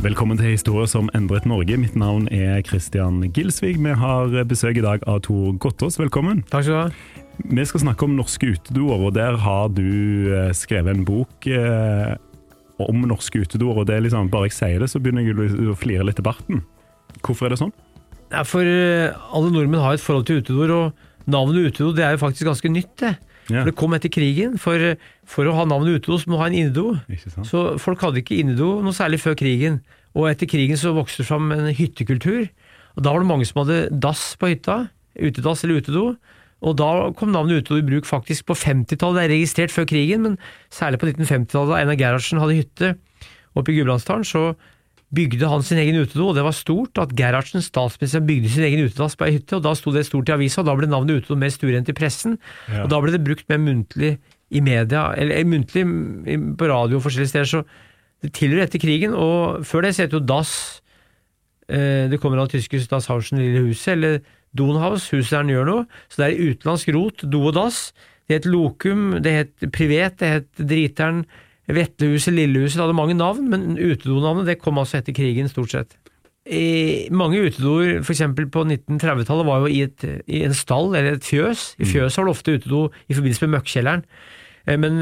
Velkommen til Historie som endret Norge. Mitt navn er Christian Gilsvig. Vi har besøk i dag av Tor Gottaas. Velkommen. Takk skal du ha. Vi skal snakke om norske utedoer, og der har du eh, skrevet en bok eh, om norske utedoer. og det er liksom, Bare jeg sier det, så begynner jeg å flire litt i barten. Hvorfor er det sånn? Ja, for eh, alle nordmenn har et forhold til utedoer, og navnet utedo det er jo faktisk ganske nytt. det. Ja. For Det kom etter krigen. For, for å ha navnet utedo, så må du ha en innedo. Så folk hadde ikke innedo noe særlig før krigen. Og etter krigen så vokste det fram en hyttekultur. Og da var det mange som hadde dass på hytta. Utedass eller utedo. Og da kom navnet utedo i bruk faktisk på 50-tallet. Det er registrert før krigen, men særlig på 1950-tallet, da Einar Gerhardsen hadde hytte oppe i Gudbrandsdalen, så bygde han sin egen utedo, og det var stort at Gerhardsen, statsministeren, bygde sin egen utedass på ei hytte, og da sto det stort i avisa, og da ble navnet utedo mer stuerent i pressen, Ja. og da ble det brukt mer muntlig i media, eller eh, muntlig på radio og forskjellige steder, så tilhører etter krigen, og før det så het jo dass, eh, det kommer av tyskers Das Hausen Lille Huset, eller Donhaus, huset der den gjør noe, så det er utenlandsk rot, do og dass, det het Lokum, det het Privet, det het Driteren, Vetlehuset, Lillehuset, det hadde mange navn, men utedonavnet det kom altså etter krigen stort sett. I mange utedoer, f.eks. på 1930-tallet, var jo i, et, i en stall eller et fjøs. I fjøset var det ofte utedo i forbindelse med møkkjelleren. Eh, Men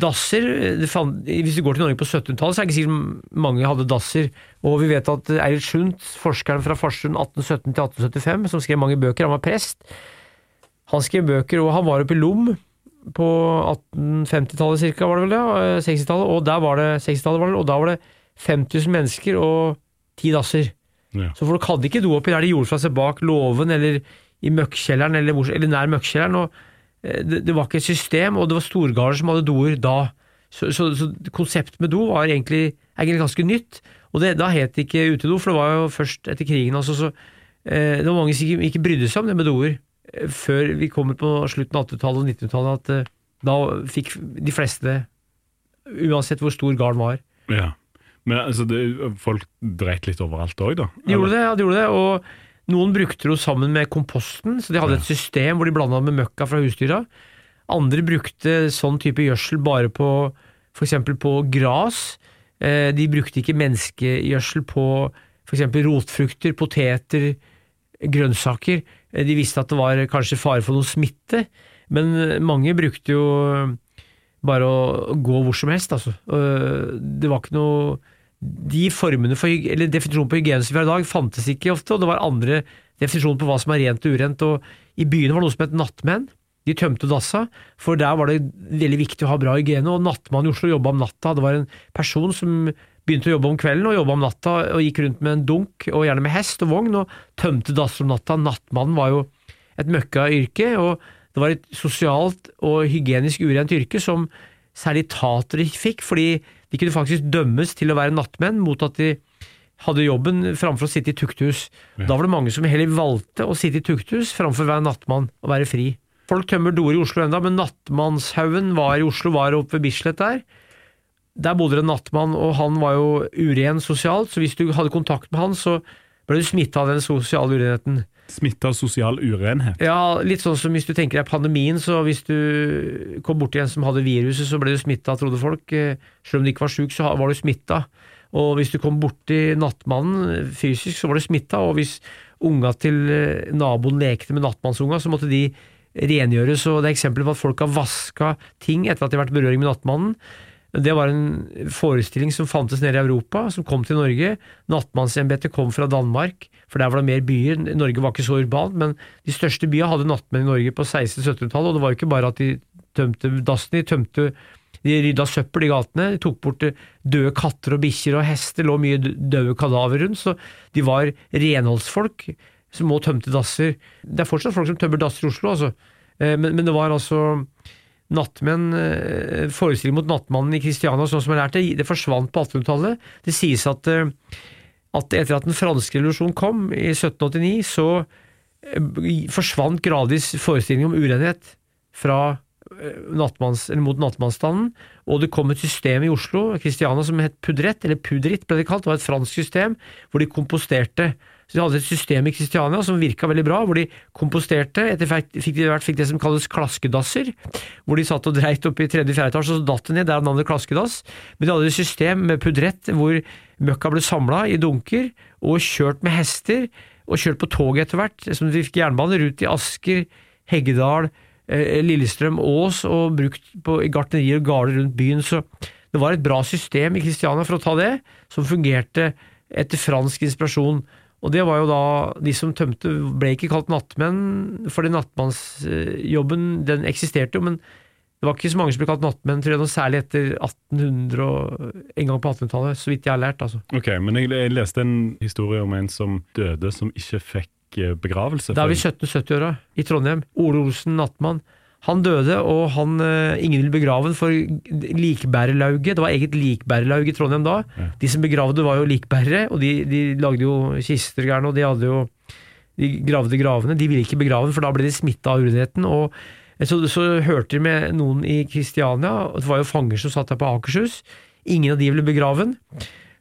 dasser Hvis du går til Norge på 1700-tallet, så er det ikke sikkert mange hadde dasser. Og vi vet at Eilert Sundt, forskeren fra Farsund 1817 til 1875, som skrev mange bøker, han var prest. Han skrev bøker, og han var oppe i Lom på 1850-tallet cirka, var det vel det? eh, 60-tallet, og der var det 60-tallet var det, og da var det 5000 mennesker og ti dasser. Ja. Så folk hadde ikke do oppi der de gjorde fra seg bak låven eller i møkkjelleren eller, eller nær møkkjelleren. og eh, det, det var ikke et system, og det var storgarder som hadde doer da. Så, så, så konseptet med do var egentlig, egentlig ganske nytt. Og det, da het det ikke utedo, for det var jo først etter krigen. Altså, så, eh, det var mange som ikke, ikke brydde seg om det med doer eh, før vi kommer på slutten av 80-tallet og 90-tallet. At eh, da fikk de fleste det, uansett hvor stor garden var. Ja. Men altså, det, folk dreit litt overalt òg, da? De gjorde det, ja, de gjorde det, og noen brukte det jo sammen med komposten, så de hadde et system hvor de blanda med møkka fra husdyra. Andre brukte sånn type gjødsel bare på f.eks. på gras. Eh, De brukte ikke menneskegjødsel på f.eks. rotfrukter, poteter, grønnsaker. Eh, De visste at det var kanskje fare for noe smitte, men mange brukte jo bare å gå hvor som helst, altså. Det var ikke noe De formene for eller definisjonen på hygiene som vi har i dag, fantes ikke ofte, og det var andre definisjoner på hva som er rent og urent. og I byene var det noe som het nattmenn. De tømte dassa, for der var det veldig viktig å ha bra hygiene. Og nattmannen i Oslo jobba om natta. Det var en person som begynte å jobbe om kvelden og jobba om natta, og gikk rundt med en dunk, og gjerne med hest og vogn, og tømte dasser om natta. Nattmannen var jo et møkka yrke, og det var et sosialt og hygienisk urent yrke som særlig tatere fikk, fordi De kunne faktisk dømmes til å være nattmenn mot at de hadde jobben framfor å sitte i tukthus. Da var det mange som heller valgte å sitte i tukthus framfor å være nattmann og være fri. Folk tømmer doer i Oslo enda, men Nattmannshaugen var i Oslo, var oppe ved Bislett der. Der bodde det en nattmann, og han var jo uren sosialt, så hvis du hadde kontakt med han, så ble du smitta av den sosiale urenheten. Smitta av sosial urenhet. Ja, litt sånn som hvis du tenker deg pandemien, så hvis du kom borti en som hadde viruset, så ble du smitta, trodde folk. Eh, Selv om du ikke var sjuk, så var du smitta. Og hvis du kom borti nattmannen eh, fysisk, så var du smitta. Og hvis unga til eh, naboen lekte med nattmannsunga, så måtte de rengjøres. Og det er eksempler på at folk har vaska ting etter at de har vært i berøring med nattmannen. Det var en forestilling som fantes nede i Europa, som kom til Norge. Nattmannsembetet kom fra Danmark, for der var det mer byer. Norge var ikke så urbant, men de største byene hadde nattmenn i Norge på 1600-1700-tallet, og det var jo ikke bare at de tømte dassen, de tømte de rydda søppel i gatene, de tok bort døde katter og bikkjer og hester, lå mye døde kadaver rundt, så de var renholdsfolk som må tømte dasser. Det er fortsatt folk som tømmer dasser i Oslo, altså. Eh, Men, men det var altså nattmenn, eh, forestilling mot nattmannen i Kristiania, sånn som jeg lærte, det forsvant på 1800-tallet. Det sies at, eh, at etter at den franske revolusjonen kom i 1789, så eh, forsvant gradvis forestillingen om urenhet fra nattmanns, eller mot nattmannsstanden, og det kom et system i Oslo, Kristiania, som het Pudrett, eller Pudrit ble det kalt, det var et fransk system, hvor de komposterte. Så de hadde et system i Kristiania som virka veldig bra, hvor de komposterte. Etter hvert fikk de, fikk det som kalles klaskedasser, hvor de satt og dreit opp i tredje-fjerde etasje, og så datt det ned. Det er navnet klaskedass. Men de hadde et system med pudrett hvor møkka ble samla i dunker og kjørt med hester, og kjørt på tog etter hvert, som de fikk jernbane, ut i Asker, Heggedal, eh, Lillestrøm, Ås, og brukt på, gartnerier og gårder rundt byen. Så det var et bra system i Kristiania for å ta det, som fungerte etter fransk inspirasjon. Og det var jo da De som tømte, ble ikke kalt nattmenn, fordi nattmannsjobben den eksisterte jo, men det var ikke så mange som ble kalt nattmenn, tror jeg, noe særlig etter 1800 og en gang på 1800-tallet, så vidt jeg har lært, altså. Ok, men jeg, jeg leste en historie om en som døde som ikke fikk eh, begravelse. Da er vi 1770-åra, i Trondheim. Ole Olsen, nattmann. Han døde, og han, eh, ingen ville begrave ham for likbærerlauget, det var eget likbærerlaug i Trondheim da. De som begravde var jo likbærere, og de, de lagde jo kister gærne, og de hadde jo de gravde gravene. De ville ikke begrave den, for da ble de smitta av urenheten. Og så, så hørte de med noen i Kristiania, og det var jo fanger som satt der på Akershus. Ingen av de ville begrave den.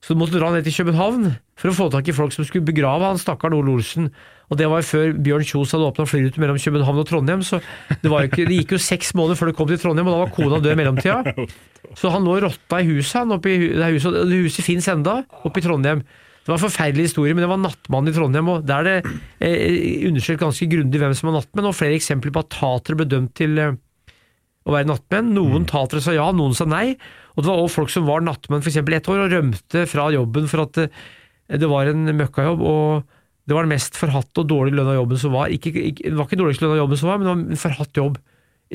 Så du måtte dra ned til København for å få tak i folk som skulle begrave han stakkaren Ole Olsen. Og det var før Bjørn Kjos hadde åpna flyruter mellom København og Trondheim, så det, ikke, det gikk jo seks måneder før det kom til Trondheim, og da var kona død i mellomtida. Så han lå og rotta i huset, han, oppe i det huset, det huset fins enda, oppe i Trondheim. Det var en forferdelig historie, men det var nattmann i Trondheim, og der er det eh, undersøkt ganske grundig hvem som var nattmenn, og flere eksempler på at tatere ble dømt til eh, å være nattmenn. Noen tatere sa ja, noen sa nei, og det var også folk som var nattmenn eksempel ett år, og rømte fra jobben for at eh, det var en møkkajobb, og det var den mest forhatte og dårlig lønna jobben som var. Ikke, ikke, det var ikke dårligst lønna jobben som var, men det var en forhatt jobb.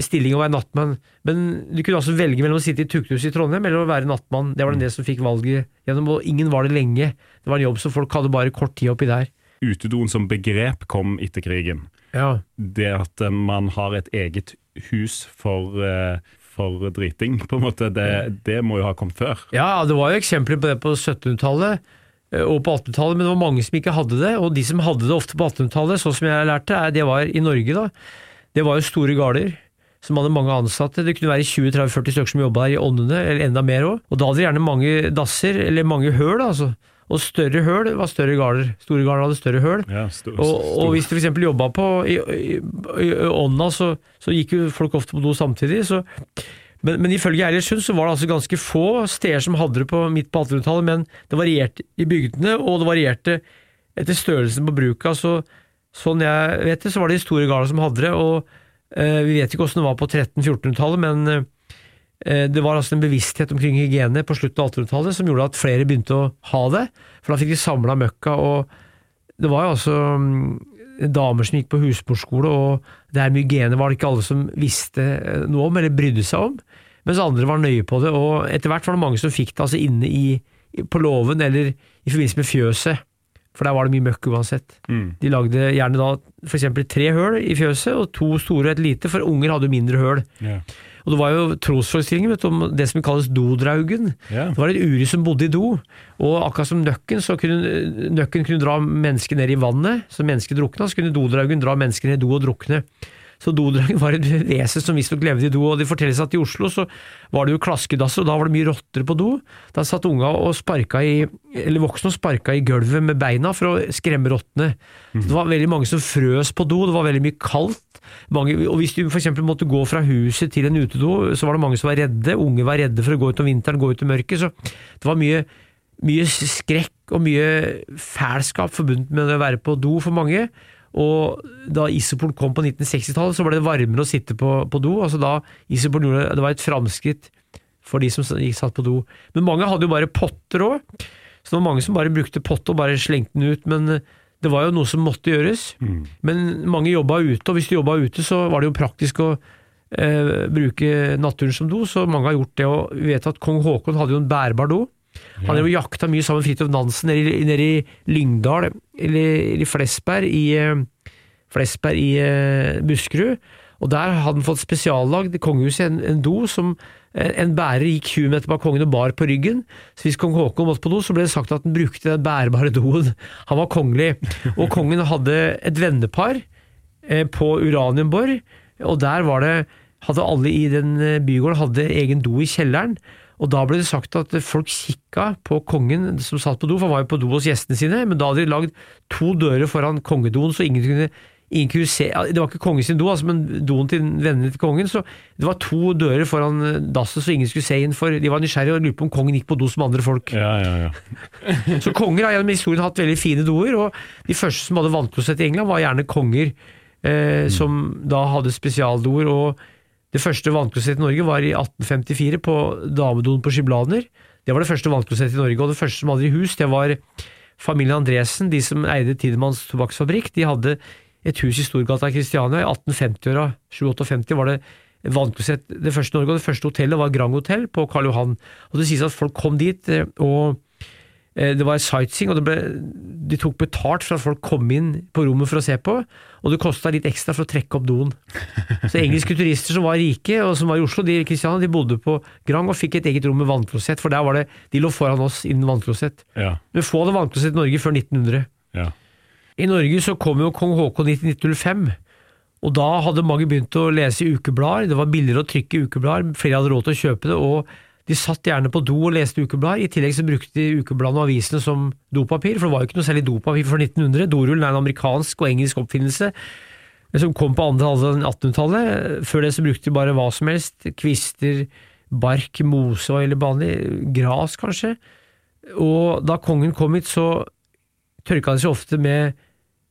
Stilling å være nattmann. Men du kunne altså velge mellom å sitte i tukthuset i Trondheim eller å være nattmann. Det var det som fikk valget gjennom, og ingen var det lenge. Det var en jobb som folk hadde bare kort tid oppi der. Utedoen som begrep kom etter krigen. Ja. Det at eh, man har et eget hus for, eh, for driting, på en måte, det, det må jo ha kommet før. Ja, det var jo eksempler på det på 1700-tallet eh, og på 1800-tallet, men det var mange som ikke hadde det. Og de som hadde det ofte på 1800-tallet, sånn som jeg lærte, det var i Norge, da. Det var jo store gårder som hadde mange ansatte. Det kunne være 20-30-40 stykker som jobba der i åndene, eller enda mer òg. Og da hadde de gjerne mange dasser, eller mange høl, altså. Og større høl var større gårder. Store gårder hadde større høl. Ja, stor, Og, stor- og hvis du f.eks. jobba på i, i, i ånda, så, så gikk jo folk ofte på do samtidig. Så, men, men ifølge Eilersund så var det altså ganske få steder som hadde det på midt på 1800-tallet, men det varierte i bygdene, og det varierte etter størrelsen på bruka. Så, sånn jeg vet det, så var det de store gårdene som hadde det. og eh, Vi vet ikke hvordan det var på 1300-1400-tallet, men eh, det var altså en bevissthet omkring hygiene på slutten av 1800-tallet som gjorde at flere begynte å ha det. For da fikk de samla møkka, og det var jo altså mm, damer som gikk på husmorskole, og det her med hygiene var det ikke alle som visste eh, noe om, eller brydde seg om, mens andre var nøye på det. Og etter hvert var det mange som fikk det altså inne i, på låven, eller i forbindelse med fjøset, for der var det mye møkk uansett. Mm. De lagde gjerne da for eksempel tre høl i fjøset, og to store og et lite, for unger hadde mindre høl. Yeah. Og det var jo trosforestillinger om det som kalles dodraugen. Yeah. Det var et uri som bodde i do, og akkurat som nøkken, så kunne nøkken kunne dra mennesket ned i vannet, så mennesket drukna, så kunne dodraugen dra mennesket ned i do og drukne. Så dodraget var et vesen som visstnok levde i do, og det fortelles at i Oslo så var det jo klaskedasser, og da var det mye rotter på do. Da satt unga og sparka i, eller voksne og sparka i gulvet med beina for å skremme rottene. Så Det var veldig mange som frøs på do, det var veldig mye kaldt. Mange, og Hvis du f.eks. måtte gå fra huset til en utedo, så var det mange som var redde. Unge var redde for å gå ut om vinteren, gå ut i mørket. Så det var mye, mye skrekk og mye fælskap forbundet med å være på do for mange. Og da Isopol kom på 1960-tallet, så ble det varmere å sitte på, på do. altså da Isopol gjorde Det var et framskritt for de som gikk satt på do. Men mange hadde jo bare potter òg. Så det var mange som bare brukte potte og bare slengte den ut. Men det var jo noe som måtte gjøres. Men mange jobba ute, og hvis du jobba ute, så var det jo praktisk å eh, bruke naturen som do, så mange har gjort det. Og vi vet at kong Haakon hadde jo en bærbar do. Han drev og jakta mye sammen med Fridtjof Nansen nede i, nede i Lyngdal, eller i Flesberg i, eh, Flesberg i eh, Buskerud. Og der hadde han fått spesiallagd kongehuset en, en do som eh, en bærer gikk 20 meter bak kongen og bar på ryggen. Så hvis kong Haakon måtte på do, så ble det sagt at han brukte den bærbare doen. Han var kongelig. Og kongen hadde et vennepar eh, på Uranienborg, og der var det hadde alle i den eh, bygården hadde egen do i kjelleren. Og da ble det sagt at folk kikka på kongen som satt på do, for han var jo på do hos gjestene sine, men da hadde de lagd to dører foran kongedoen, så ingen kunne, ingen kunne se Det var ikke kongen sin do, altså, men doen til vennene til kongen, så det var to dører foran eh, dasset så ingen skulle se inn, for de var nysgjerrige og lurte på om kongen gikk på do som andre folk. Ja, ja, ja. Så konger har gjennom historien hatt veldig fine doer, og de første som hadde vannklosett i England, var gjerne konger eh, som da hadde spesialdoer. og det første vannklosettet i Norge var i 1854 på damedoen på Skiblaner. Det var det første vannklosettet i Norge, og det første som hadde i hus, det var familien Andresen, de som eide Tidemanns tobakksfabrikk. De hadde et hus i Storgata Kristiania. I 1850-åra, 57 var det vannklosett det første i Norge, og det første hotellet var Grand Hotel på Karl Johan. Og det sies at folk kom dit, eh, og det var sightseeing, og det ble, de tok betalt for at folk kom inn på rommet for å se på, og det kosta litt ekstra for å trekke opp doen. Så engelske turister som var rike, og som var i Oslo, de, i Kristiania, de bodde på Grand og fikk et eget rom med vannklosett, for der var det, de lå foran oss innen vannklosett. ja, Men få hadde vannklosett i Norge før 1900. ja. I Norge så kom jo kong Haakon i 1905, og da hadde mange begynt å lese ukeblader. Det var billigere å trykke ukeblader, flere hadde råd til å kjøpe det, og de satt gjerne på do og leste ukeblader. I tillegg så brukte de ukebladene og avisene som dopapir, for det var jo ikke noe særlig dopapir før 1900. Dorullen er en amerikansk og engelsk oppfinnelse som kom på andre halvdel av 1800-tallet. Før det så brukte de bare hva som helst. Kvister, bark, mose og eller vanlig gras, kanskje. Og da kongen kom hit, så tørka de seg ofte med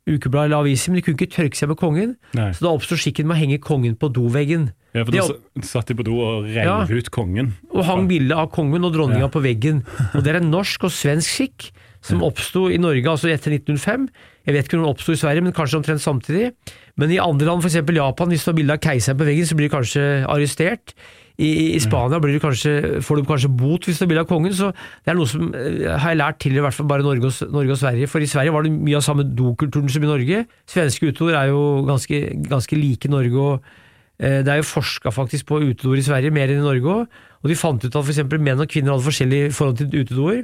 ukeblad eller aviser, men de kunne ikke tørke seg med kongen. Nei. Så da oppsto skikken med å henge kongen på doveggen. ja for da satt de på do og reiv Ja. ut kongen. Og hang bildet av kongen og dronninga Ja. på veggen. Og Det er en norsk og svensk skikk som oppsto i Norge altså etter 1905. Jeg vet ikke om den oppsto i Sverige, men kanskje omtrent samtidig. Men i andre land, f.eks. Japan, hvis du har bilde av keiseren på veggen, så blir du kanskje arrestert. I, i Spania kanskje, får du kanskje bot hvis du blir av kongen, så det er noe som eh, har jeg lært til i hvert fall bare Norge og, Norge og Sverige. For i Sverige var det mye av samme dokulturen som i Norge. Svenske utord er jo ganske, ganske like Norge. og Eh, Det er jo forska faktisk på utedoer i Sverige, mer enn i Norge òg. Og de fant ut at f.eks. menn og kvinner hadde forskjellig forhold til utedoer.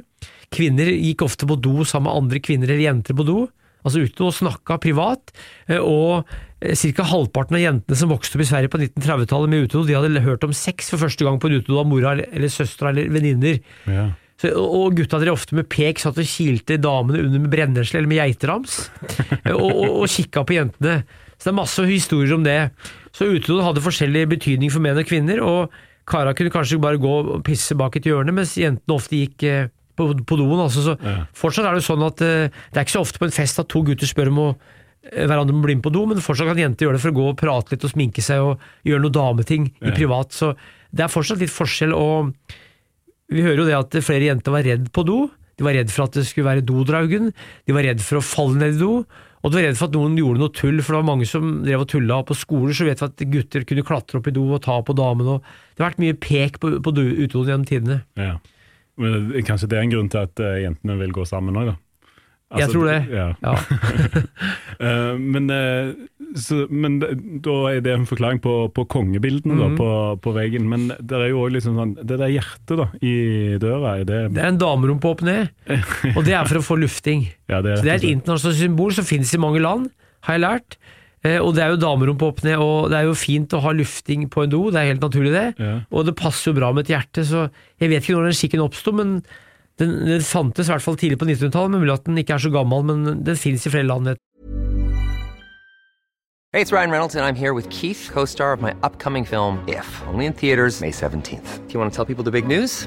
Kvinner gikk ofte på do sammen med andre kvinner eller jenter på do, altså ute og snakka privat. eh, Og ca. halvparten av jentene som vokste opp i Sverige på 1930-tallet med utedo, de hadde hørt om sex for første gang på en utedo av mora eller, søstera eller venninner. Ja. Og gutta drev ofte med pek, satt og kilte damene under med brennesle eller med geiterams, og, og, og kikka på jentene. Så det er masse historier om det. Så utedoen hadde forskjellig betydning for menn og kvinner, og kara kunne kanskje bare gå og pisse bak et hjørne, mens jentene ofte gikk eh, på, på doen. Altså, så Ja. Fortsatt er det sånn at eh, det er ikke så ofte på en fest at to gutter spør om å eh, hverandre må bli med på do, men fortsatt kan jenter gjøre det for å gå og prate litt og sminke seg og gjøre noe dameting i Ja. privat. Så det er fortsatt litt forskjell. og vi hører jo det at flere jenter var redd på do. De var redd for at det skulle være dodraugen. De var redd for å falle ned i do. Og de var redd for at noen gjorde noe tull, for det var mange som drev og tulla på skoler. Så vet vi at gutter kunne klatre opp i do og ta på damene. og Det har vært mye pek på, på utedoen gjennom tidene. Ja. Men kanskje det er en grunn til at eh, jentene vil gå sammen òg, da. Jeg tror det. Ja. Ja. Eh, men, eh, så, men da er det en forklaring på, på kongebildene da, Mhm. på, på veggen. Men det er jo også liksom sånn Det der hjertet da, i døra, er det, Det er en damerumpe opp ned, og det er for å få lufting. ja, det er Så det er et internasjonalt symbol som finnes i mange land, har jeg lært. Eh, og det er jo damerumpe opp ned, og det er jo fint å ha lufting på en do, det er helt naturlig det. Og det passer jo bra med et hjerte, så jeg vet ikke når den skikken oppsto, men den, den fantes i hvert fall tidlig på 1900-tallet, men mulig at den ikke er så gammel, men den finnes i flere land. Hey, it's Ryan Reynolds, and I'm here with Keith, co star of my upcoming film, If, only in theaters, May 17th. Do you want to tell people the big news?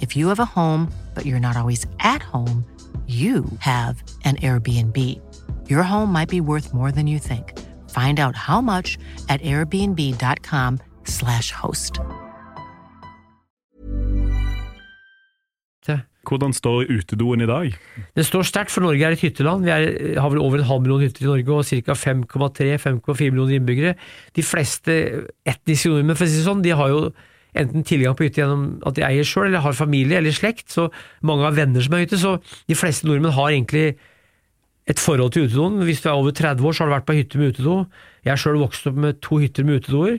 If you have a home, but you're not always at home, you have an Airbnb. Your home might be worth more than you think. Find out how much at airbnb.com/slash host. Hvordan står utedoen i dag? Det står sterkt, for Norge er et hytteland. Vi er, har vel over en halv million hytter i Norge, og ca. 5,3-5,4 millioner innbyggere. De fleste etniske nordmenn, for å si det sånn, de har jo enten tilgang på hytte gjennom at de eier sjøl, eller har familie eller slekt, så mange har venner som har hytte, så de fleste nordmenn har egentlig et forhold til utedoen. Hvis du er over 30 år, så har du vært på hytte med utedo. Jeg sjøl vokst opp med to hytter med utedoer.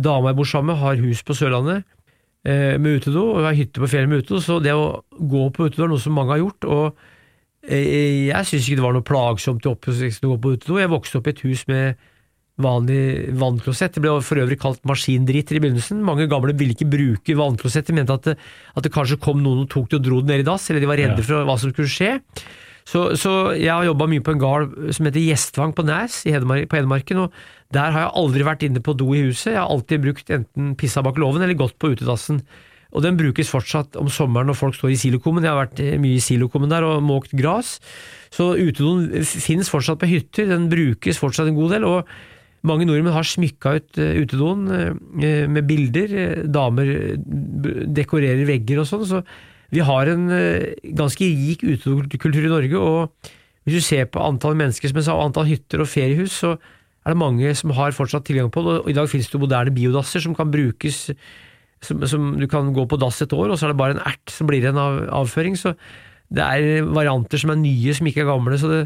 Dama jeg bor sammen med, har hus på Sørlandet eh, med utedo, og har hytte på fjellet med utedo, så det å gå på utedo er noe som mange har gjort. og eh, Jeg syns ikke det var noe plagsomt å gå på utedo. Jeg vokste opp i et hus med vanlig vannklosett. Det ble for øvrig kalt maskindriter i begynnelsen. Mange gamle ville ikke bruke vannklosett, de mente at det, at det kanskje kom noen og tok det og dro det ned i dass, eller de var redde Ja. for hva som skulle skje. Så, så jeg har jobba mye på en gard som heter Gjestvang på Næs i Hedmark, på Hedmarken, og der har jeg aldri vært inne på do i huset. Jeg har alltid brukt enten pissa bak låven eller gått på utedassen. Og den brukes fortsatt om sommeren når folk står i silokummen. Jeg har vært eh, mye i silokummen der og måkt gras. Så utedoen finnes fortsatt på hytter, den brukes fortsatt en god del. og mange nordmenn har smykka ut eh, utedoen eh, med bilder. eh, Damer eh, dekorerer vegger og sånn. Så vi har en eh, ganske rik utedokultur i Norge. Og hvis du ser på antall mennesker som jeg sa, og antall hytter og feriehus, så er det mange som har fortsatt tilgang på det. Og i dag finnes det moderne biodasser som kan brukes som, som du kan gå på dass et år, og så er det bare en ert som blir igjen av avføring. Så det er varianter som er nye, som ikke er gamle. så det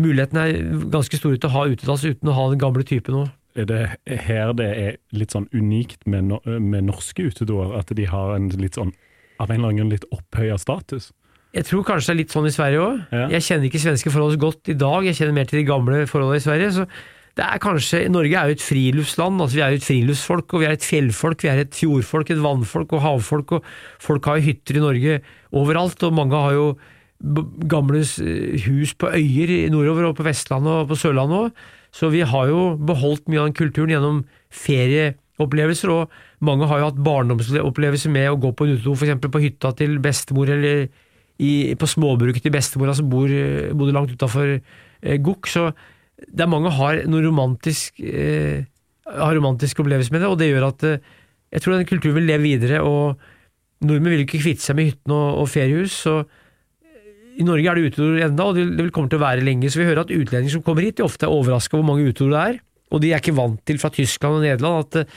Muligheten er ganske store til å ha utedass uten å ha den gamle typen òg. Er det her det er litt sånn unikt med, no med norske utedoer? At de har en litt sånn av en eller annen grunn litt opphøya status? Jeg tror kanskje det er litt sånn i Sverige òg. Ja. Jeg kjenner ikke svenske forhold så godt i dag, jeg kjenner mer til de gamle forholdene i Sverige. så det er kanskje, Norge er jo et friluftsland, altså vi er jo et friluftsfolk, og vi er et fjellfolk, vi er et fjordfolk, et vannfolk og havfolk, og folk har jo hytter i Norge overalt, og mange har jo gamle hus på øyer nordover og på Vestlandet og på Sørlandet òg, så vi har jo beholdt mye av den kulturen gjennom ferieopplevelser, og mange har jo hatt barndomsopplevelser med å gå på en utedo, f.eks. på hytta til bestemor, eller i, på småbruket til bestemora som bor, bodde langt utafor eh, Gokk. Så det er mange har noe romantisk eh, har romantisk opplevelse med det, og det gjør at eh, jeg tror den kulturen vil leve videre. og Nordmenn vil ikke kvitte seg med hyttene og, og feriehus, så I Norge er det utedoer enda, og det kommer til å være lenge. Så vi hører at utlendinger som kommer hit, de ofte er overraska over hvor mange utedoer det er. Og de er ikke vant til fra Tyskland og Nederland at,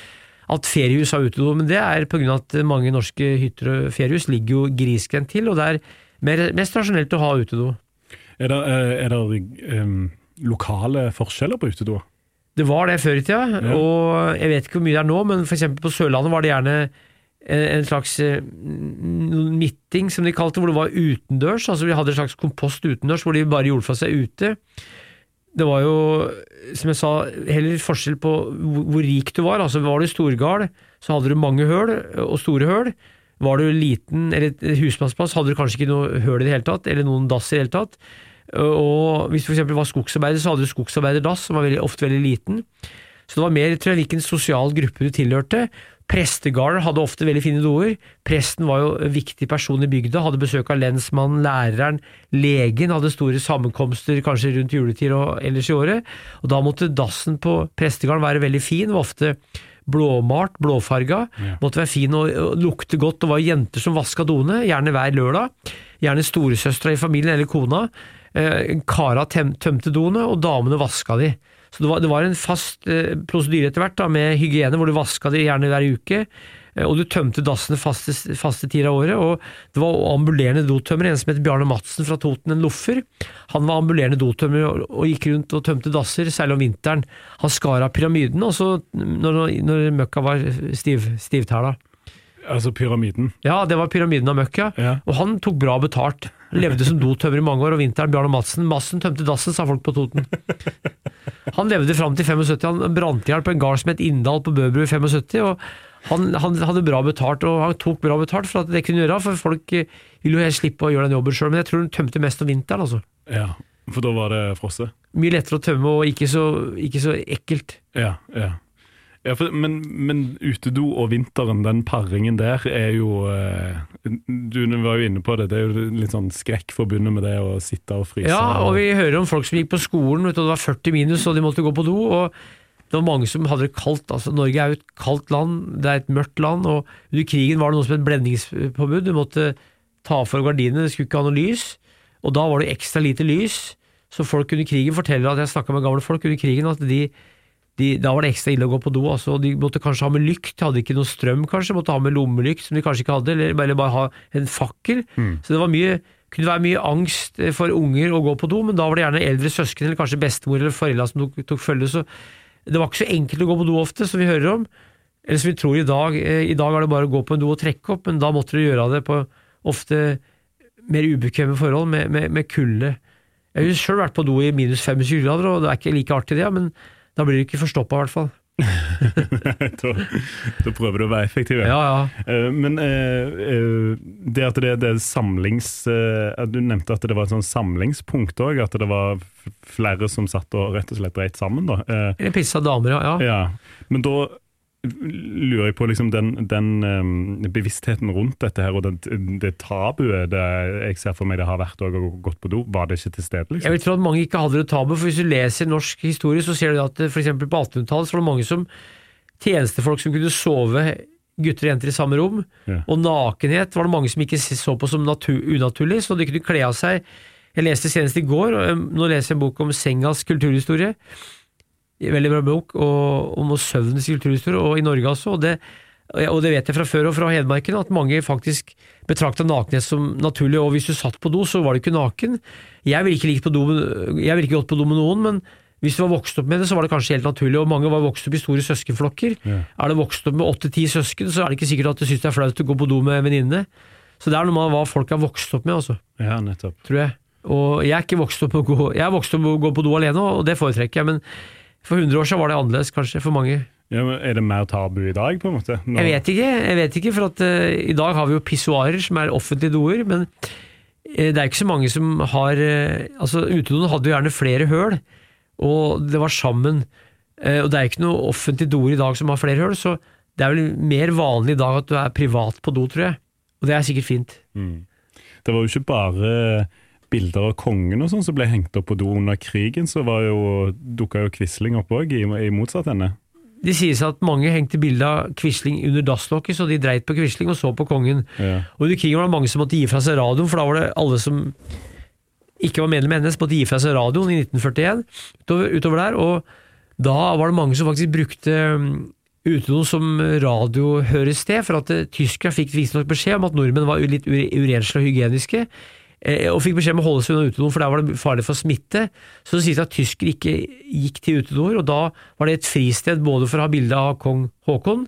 at feriehus har utedo. Men det er pga. at mange norske hytter og feriehus ligger jo grisgrendt til, og det er mer, mest rasjonelt å ha utedo. Er det, eh, er det um, lokale forskjeller på utedoer? Det var det før i tida, Ja. og jeg vet ikke hvor mye det er nå, men eksempel på Sørlandet var det gjerne en en slags eh, mitting, som de kalte det, hvor det var utendørs. Altså vi hadde en slags kompost utendørs, hvor de bare gjorde fra seg ute. Det var jo, som jeg sa, heller forskjell på hvor, rik du var. Altså Var du storgard, så hadde du mange høl, og store høl. Var du liten, eller husmannsplass, hadde du kanskje ikke noe høl i det hele tatt, eller noen dass i det hele tatt. Og hvis du f.eks. var skogsarbeider, så hadde du skogsarbeiderdass, som var veldig, ofte veldig liten. Så det var mer tror jeg, hvilken sosial gruppe du tilhørte. Prestegarder hadde ofte veldig fine doer. Presten var jo en viktig person i bygda, hadde besøk av lensmannen, læreren, legen, hadde store sammenkomster kanskje rundt juletid og ellers i året. Og da måtte dassen på prestegarden være veldig fin, var ofte blåmalt, blåfarga, måtte være fin og, og lukte godt. Det var jenter som vaska doene, gjerne hver lørdag. Gjerne storesøstera i familien eller kona. Eh, kara tømte doene, og damene vaska de. Så det var, det var en fast eh, prosedyre etter hvert da, med hygiene, hvor du vaska det gjerne hver uke. eh, Og du tømte dassene faste, faste tider av året. Og det var ambulerende dotømmer, en som het Bjarne Madsen fra Toten, en loffer. Han var ambulerende dotømmer og, og gikk rundt og tømte dasser, særlig om vinteren. Han skar av pyramiden og så når, når møkka var stiv, stivtæla. Altså pyramiden. Ja, det var pyramiden av møkka, Ja. og han tok bra betalt. Levde som dotømmer i mange år, og vinteren Bjarne Madsen. Madsen tømte dassen, sa folk på Toten. Han levde fram til 75, han brant i hjel på en gard som het Inndal på Bøbru i 75, og han, han hadde bra betalt, og han tok bra betalt for at det kunne gjøre, for folk ville vil jo helst slippe å gjøre den jobben sjøl, men jeg tror han tømte mest om vinteren, altså. Ja, for da var det frosset. Mye lettere å tømme og ikke så, ikke så ekkelt. Ja, ja. Ja for, men, men utedo og vinteren, den paringen der, er jo eh, Du var jo inne på det, det er jo litt sånn skrekk forbundet med det å sitte og fryse. Ja, og vi hører om folk som gikk på skolen, vet du, det var 40 minus og de måtte gå på do. og det var mange som hadde det kaldt. altså Norge er jo et kaldt land, det er et mørkt land. og Under krigen var det noe som het blendingspåbud. Du måtte ta for gardinene, det skulle ikke ha noe lys. Og da var det ekstra lite lys. Så folk under krigen forteller at jeg snakka med gamle folk under krigen, at de, de, da var det ekstra ille å gå på do. altså De måtte kanskje ha med lykt, hadde ikke noe strøm kanskje, måtte ha med lommelykt som de kanskje ikke hadde, eller, eller bare ha en fakkel. Så det var mye kunne være mye angst for unger å gå på do, men da var det gjerne eldre søsken eller kanskje bestemor eller foreldre som tok, tok følge. Så det var ikke så enkelt å gå på do ofte, som vi hører om. Eller som vi tror i dag. Eh, I dag er det bare å gå på en do og trekke opp, men da måtte du gjøre det på ofte mer ubekvemme forhold, med, med, med kulde. Jeg har jo sjøl vært på do i minus 25 grader, og det er ikke like artig det, men da blir du ikke forstoppa, i hvert fall. da, da prøver du å være effektiv. Ja, ja. Eh, Men eh, eh, det at det, det er samlings... du nevnte at det var et sånn samlingspunkt òg, at det var flere som satt og rett og slett dreit sammen. da. Eller pissa damer, ja. ja. Ja, men da lurer jeg på liksom den, den um, bevisstheten rundt dette her, og det, det tabuet det jeg ser for meg det har vært og gått på do, var det ikke til stede? Jeg liksom? vil tro at mange ikke hadde det tabu, for hvis du leser norsk historie, så ser du at for eksempel på 1800-tallet så var det mange som tjenestefolk som kunne sove gutter og jenter i samme rom, Ja. og nakenhet var det mange som ikke så på som natu unaturlig, så de kunne kle av seg. Jeg leste senest i går, og eh, nå leser jeg en bok om sengas kulturhistorie, veldig bra bok, og om søvnens kulturhistorie, og i Norge også, og det, og det vet jeg fra før og fra Hedmarken, at mange faktisk betrakta nakenhet som naturlig, og hvis du satt på do, så var du ikke naken. Jeg ville ikke, do, jeg ville ikke gått på do med noen, men hvis du var vokst opp med det, så var det kanskje helt naturlig, og mange var vokst opp i store søskenflokker. Ja. Er du vokst opp med åtte-ti søsken, så er det ikke sikkert at du syns det er flaut å gå på do med venninnene. Så det er noe med hva folk har vokst opp med, altså, Ja, nettopp. tror jeg. Og jeg er ikke vokst opp med å gå, jeg er vokst opp med å gå på do alene, og det foretrekker jeg, men for 100 år siden var det annerledes, kanskje, for mange. Ja, men er det mer tabu i dag, på en måte? Nå- Jeg vet ikke, jeg vet ikke for at uh, i dag har vi jo pissoarer som er offentlige doer, men uh, det er ikke så mange som har uh, Altså, utedoene hadde jo gjerne flere høl, og det var sammen. Og det er ikke noe offentlige doer i dag som har flere høl, så det er vel mer vanlig i dag at du er privat på do, tror jeg. Og det er sikkert fint. Mm. Det var jo ikke bare bilder av kongen og sånn som ble hengt opp på do under krigen, så dukka jo Quisling opp òg, i, i motsatt ende. Det sies at mange hengte bilde av Quisling under dasslokket, så de dreit på Quisling og så på kongen. Ja. Og under krigen var det mange som måtte gi fra seg radioen, for da var det alle som ikke var medlem i NS, måtte gi fra seg radioen i 1941, utover, utover der. Og da var det mange som faktisk brukte utenom utedoen som radiohørested, for at tyskerne tyskere fikk visstnok beskjed om at nordmenn var litt urenslige og hygieniske. Eh, og fikk beskjed om å holde seg unna utedoen, for der var det farlig for smitte. Så det sies at tyskere ikke gikk til utedoer, og da var det et fristed både for å ha bilde av kong Haakon,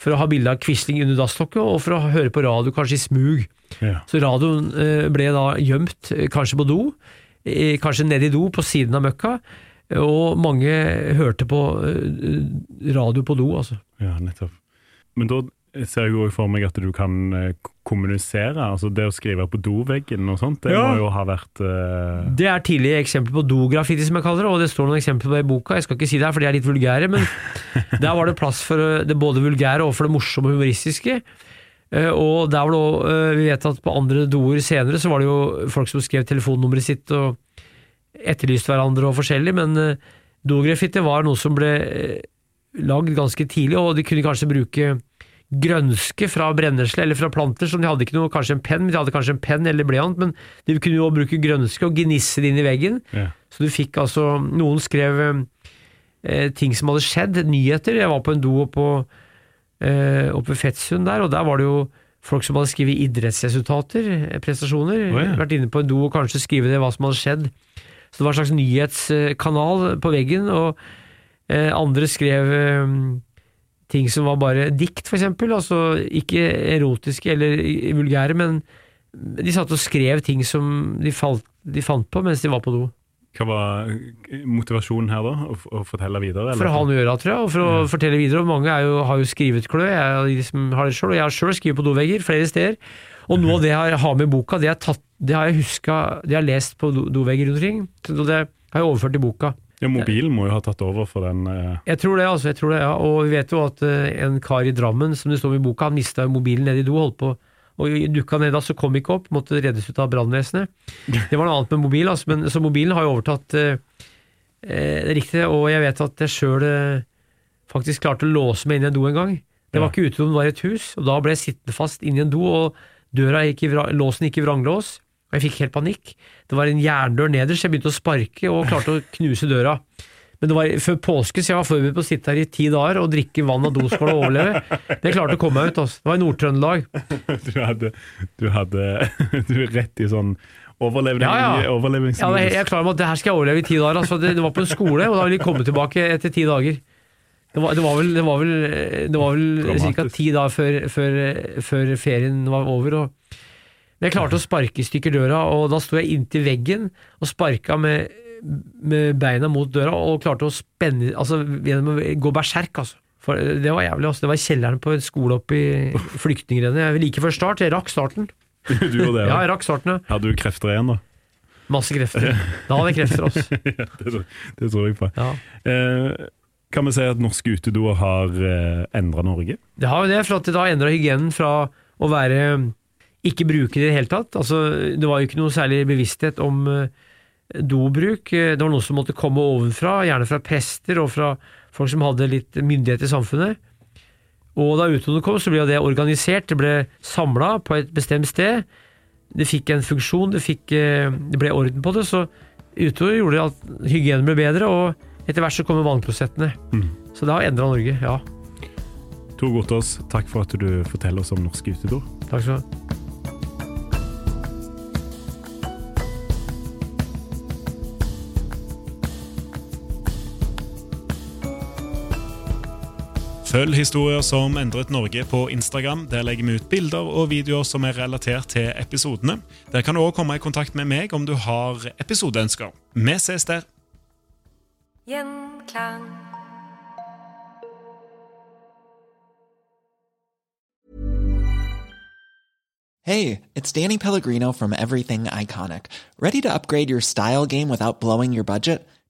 for å ha bilde av Quisling under dasslokket, og for å høre på radio, kanskje i smug. Ja. Så radioen eh, ble da gjemt, eh, kanskje på do, kanskje ned i do på siden av møkka, og mange hørte på radio på do, altså. Ja, nettopp. Men da ser jeg jo for meg at du kan kommunisere. altså Det å skrive på doveggen og sånt, det Ja. må jo ha vært uh... Det er tidlige eksempler på dograffiti, som jeg kaller det, og det står noen eksempler på det i boka. Jeg skal ikke si det her, for de er litt vulgære, men der var det plass for eh, det både vulgære og for det morsomme og humoristiske. Eh, Og der var det også, Vi vet at på andre doer senere så var det jo folk som skrev telefonnummeret sitt og etterlyste hverandre og forskjellig, men dograffiti var noe som ble lagd ganske tidlig, og de kunne kanskje bruke grønske fra brennesle eller fra planter, som de hadde ikke noe, kanskje en penn, men de hadde kanskje en penn eller blyant, men de kunne jo bruke grønske og gnisse det inn i veggen. Ja. Så du fikk altså Noen skrev eh, ting som hadde skjedd, nyheter. Jeg var på en do oppe eh, oppe ved Fettsund der, og der var det jo folk som hadde skrevet idrettsresultater, eh, prestasjoner. Oh, ja. Vært inne på en do og kanskje skrevet det hva som hadde skjedd. Så det var en slags nyhetskanal på veggen, og eh, andre skrev eh, ting som var bare dikt, for eksempel. Altså ikke erotiske eller vulgære, men de satt og skrev ting som de, falt, de fant på mens de var på do. Hva var motivasjonen her, da? Å, å fortelle videre? For å ha noe å gjøre, tror jeg, og for å Ja. fortelle videre. Og mange jo, har jo skrevet klø, jeg er av de som har det selv, og jeg har sjøl skrevet på dovegger flere steder. Og noe av det jeg har med i boka, det, tatt, det har jeg huska Det har jeg lest på do- dovegger rundt omkring, det har jeg overført til boka. Ja, Mobilen må jo ha tatt over for den eh, Jeg tror det, altså. jeg tror det, ja. Og vi vet jo at eh, en kar i Drammen, som det står i boka, han mista mobilen nede i do, holdt på og dukka ned da, så kom ikke opp, måtte reddes ut av brannvesenet. Det var noe annet med mobil, altså, men, så mobilen har jo overtatt eh, eh, det riktige, og jeg vet at jeg sjøl eh, faktisk klarte å låse meg inn i en do en gang. Det var ikke uterom, det var et hus, og da ble jeg sittende fast inn i en do, og døra gikk i låsen gikk i vranglås, og jeg fikk helt panikk. Det var en jerndør nederst, jeg begynte å sparke og klarte å knuse døra. Men det var før påske, så jeg var forberedt på å sitte her i ti dager og drikke vann av doskål og overleve. Men jeg klarte å komme meg ut. Altså. Det var i Nord-Trøndelag. Du hadde, du hadde Du rett i sånn overlevning, Ja, ja. Ja, jeg er klar over at det her skal jeg overleve i ti dager. Altså. Det, det var på en skole, og da ville de komme tilbake etter ti dager. Det var, det var vel, det var vel, det var vel ca. ti dager før, før, før ferien var over. Og, men jeg klarte å sparke i stykker døra, og da sto jeg inntil veggen og sparka med, med beina mot døra, og klarte å spenne Altså gjennom å gå berserk, altså. For det var jævlig. Altså. Det var i kjelleren på en skole oppe i Flyktningrennet. Like før start. Jeg rakk starten. Du og det, Ja, ja. jeg rakk starten, ja. Hadde du krefter igjen, da? Masse krefter. Da hadde jeg krefter, altså. ja, det, det tror jeg på. Ja. Eh, kan vi si at norske utedoer har eh, endra Norge? Det har jo det, for at det har endra hygienen fra å være ikke bruke det i det hele tatt. Altså, det var jo ikke noe særlig bevissthet om eh, dobruk. Eh, Det var noe som måtte komme ovenfra, gjerne fra prester og fra folk som hadde litt myndighet i samfunnet. Og da utedoene kom, så ble det organisert, det ble samla på et bestemt sted. Det fikk en funksjon, det, fikk, eh, det ble orden på det, så utover gjorde at hygienen ble bedre, og etter hvert så kommer vannklosettene. Så det har endra Norge, ja. Tor Gotaas, takk for at du forteller oss om norske utedo. Takk skal du ha. Følg historier som endret Norge på Instagram. Der legger vi ut bilder og videoer som er relatert til episodene. Der kan du òg komme i kontakt med meg om du har episodeønsker. Vi ses der. Gjenklang. Hey, it's Danny Pellegrino from Everything Iconic. Ready to upgrade your style game without blowing your budget?